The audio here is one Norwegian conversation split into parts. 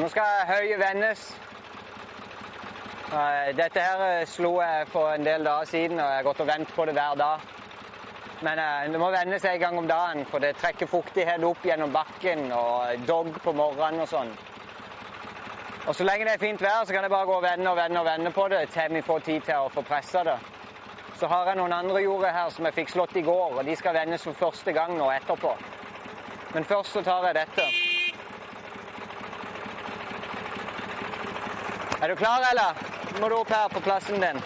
Nå skal høyet vendes. Eh, Dette her eh, slo jeg for en del dager siden, og jeg har gått og ventet på det hver dag. Men eh, det må vendes en gang om dagen, for det trekker fuktighet opp gjennom bakken og dogg på morgenen og sånn. Og Så lenge det er fint vær, så kan jeg bare gå og vende og vende og vende på det til vi får tid til å få pressa det. Så har jeg noen andre jorder her som jeg fikk slått i går, og de skal vendes for første gang nå etterpå. Men først så tar jeg dette. Er du klar, eller? Må du opp her på plassen din?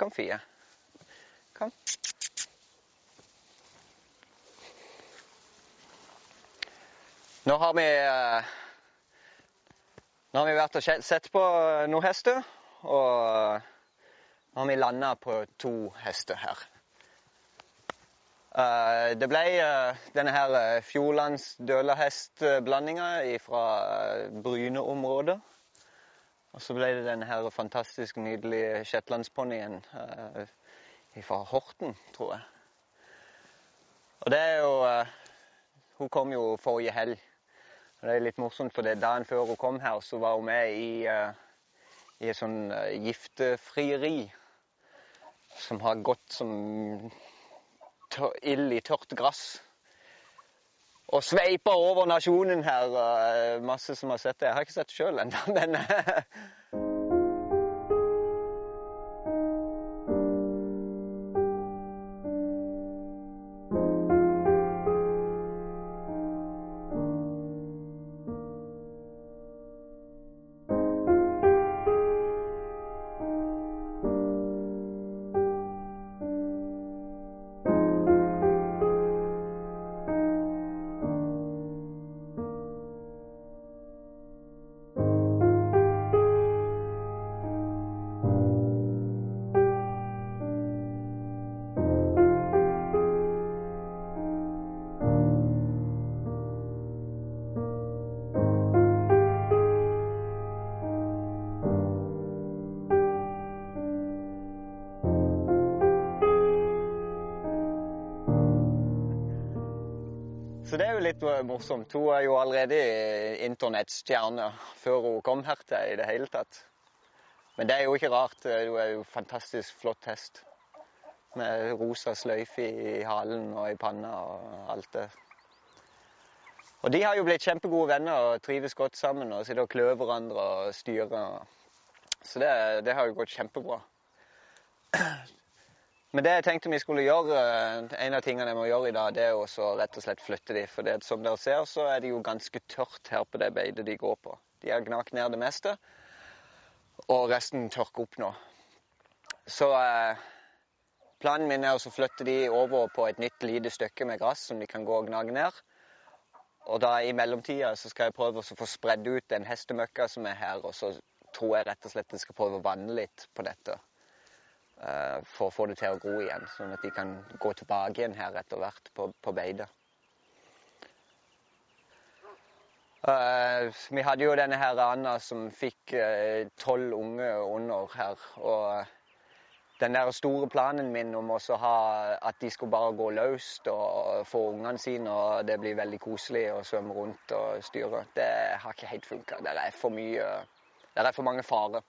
Kom, Fie. Kom. Nå har vi eh, Nå har vi vært og sett- på noen hester, og nå har vi landa på to hester her. Eh, Det ble eh, denne her eh, Fjordlands dølahestblandinga fra Bryne-området. Og så ble det denne her fantastisk nydelige shetlandsponnien uh, fra Horten, tror jeg. Og det er jo uh, Hun kom jo forrige helg. Og det er litt morsomt, for dagen før hun kom her, så var hun med i, uh, i et sånn uh, giftefrieri som har gått som ild i tørt gress. Og sveiper over nasjonen her. Masse som har sett det. Jeg har ikke sett det sjøl ennå, men Så det er jo litt eh, morsomt. Hun er jo allerede internettstjerne før hun kom her til i det hele tatt. Men det er jo ikke rart. eh, Hun er jo fantastisk flott hest. Med rosa sløyfe i halen og i panna og alt det. Og de har jo blitt kjempegode venner og trives godt sammen og sitter og klør hverandre og styrer. Så det, det har jo gått kjempebra. Men det jeg tenkte vi skulle gjøre, eh, en av tingene jeg må gjøre i dag, det er å rett og slett flytte de. For det, som dere ser, så er det jo ganske tørt her på det beitet de går på. De har gnagt ned det meste, og resten tørker opp nå. Så eh, planen min er å flytte de over på et nytt lite stykke med gress som de kan gå og gnage ned. Og da i mellomtida så skal jeg prøve å få spredd ut den hestemøkka som er her, og så tror jeg rett og slett jeg skal prøve å vanne litt på dette. Eh, for å få det til å gro igjen, sånn at de kan gå tilbake igjen her etter hvert på, på beite. Uh, vi hadde jo denne her Anna som fikk eh, tolv unge under her. Og den der store planen min om også ha at de skulle bare gå løst og få ungene sine, og det blir veldig koselig å svømme rundt og styre, det har ikke helt funka. Det er for mye Det er for mange farer.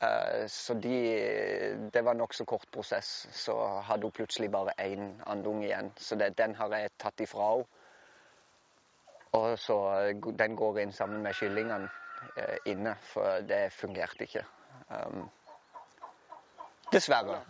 Eh, Så de Det var nokså kort prosess. Så hadde hun plutselig bare én andunge igjen. Så det, den har jeg tatt ifra henne. Og så den går inn sammen med kyllingene eh, inne, for det fungerte ikke. Um, dessverre.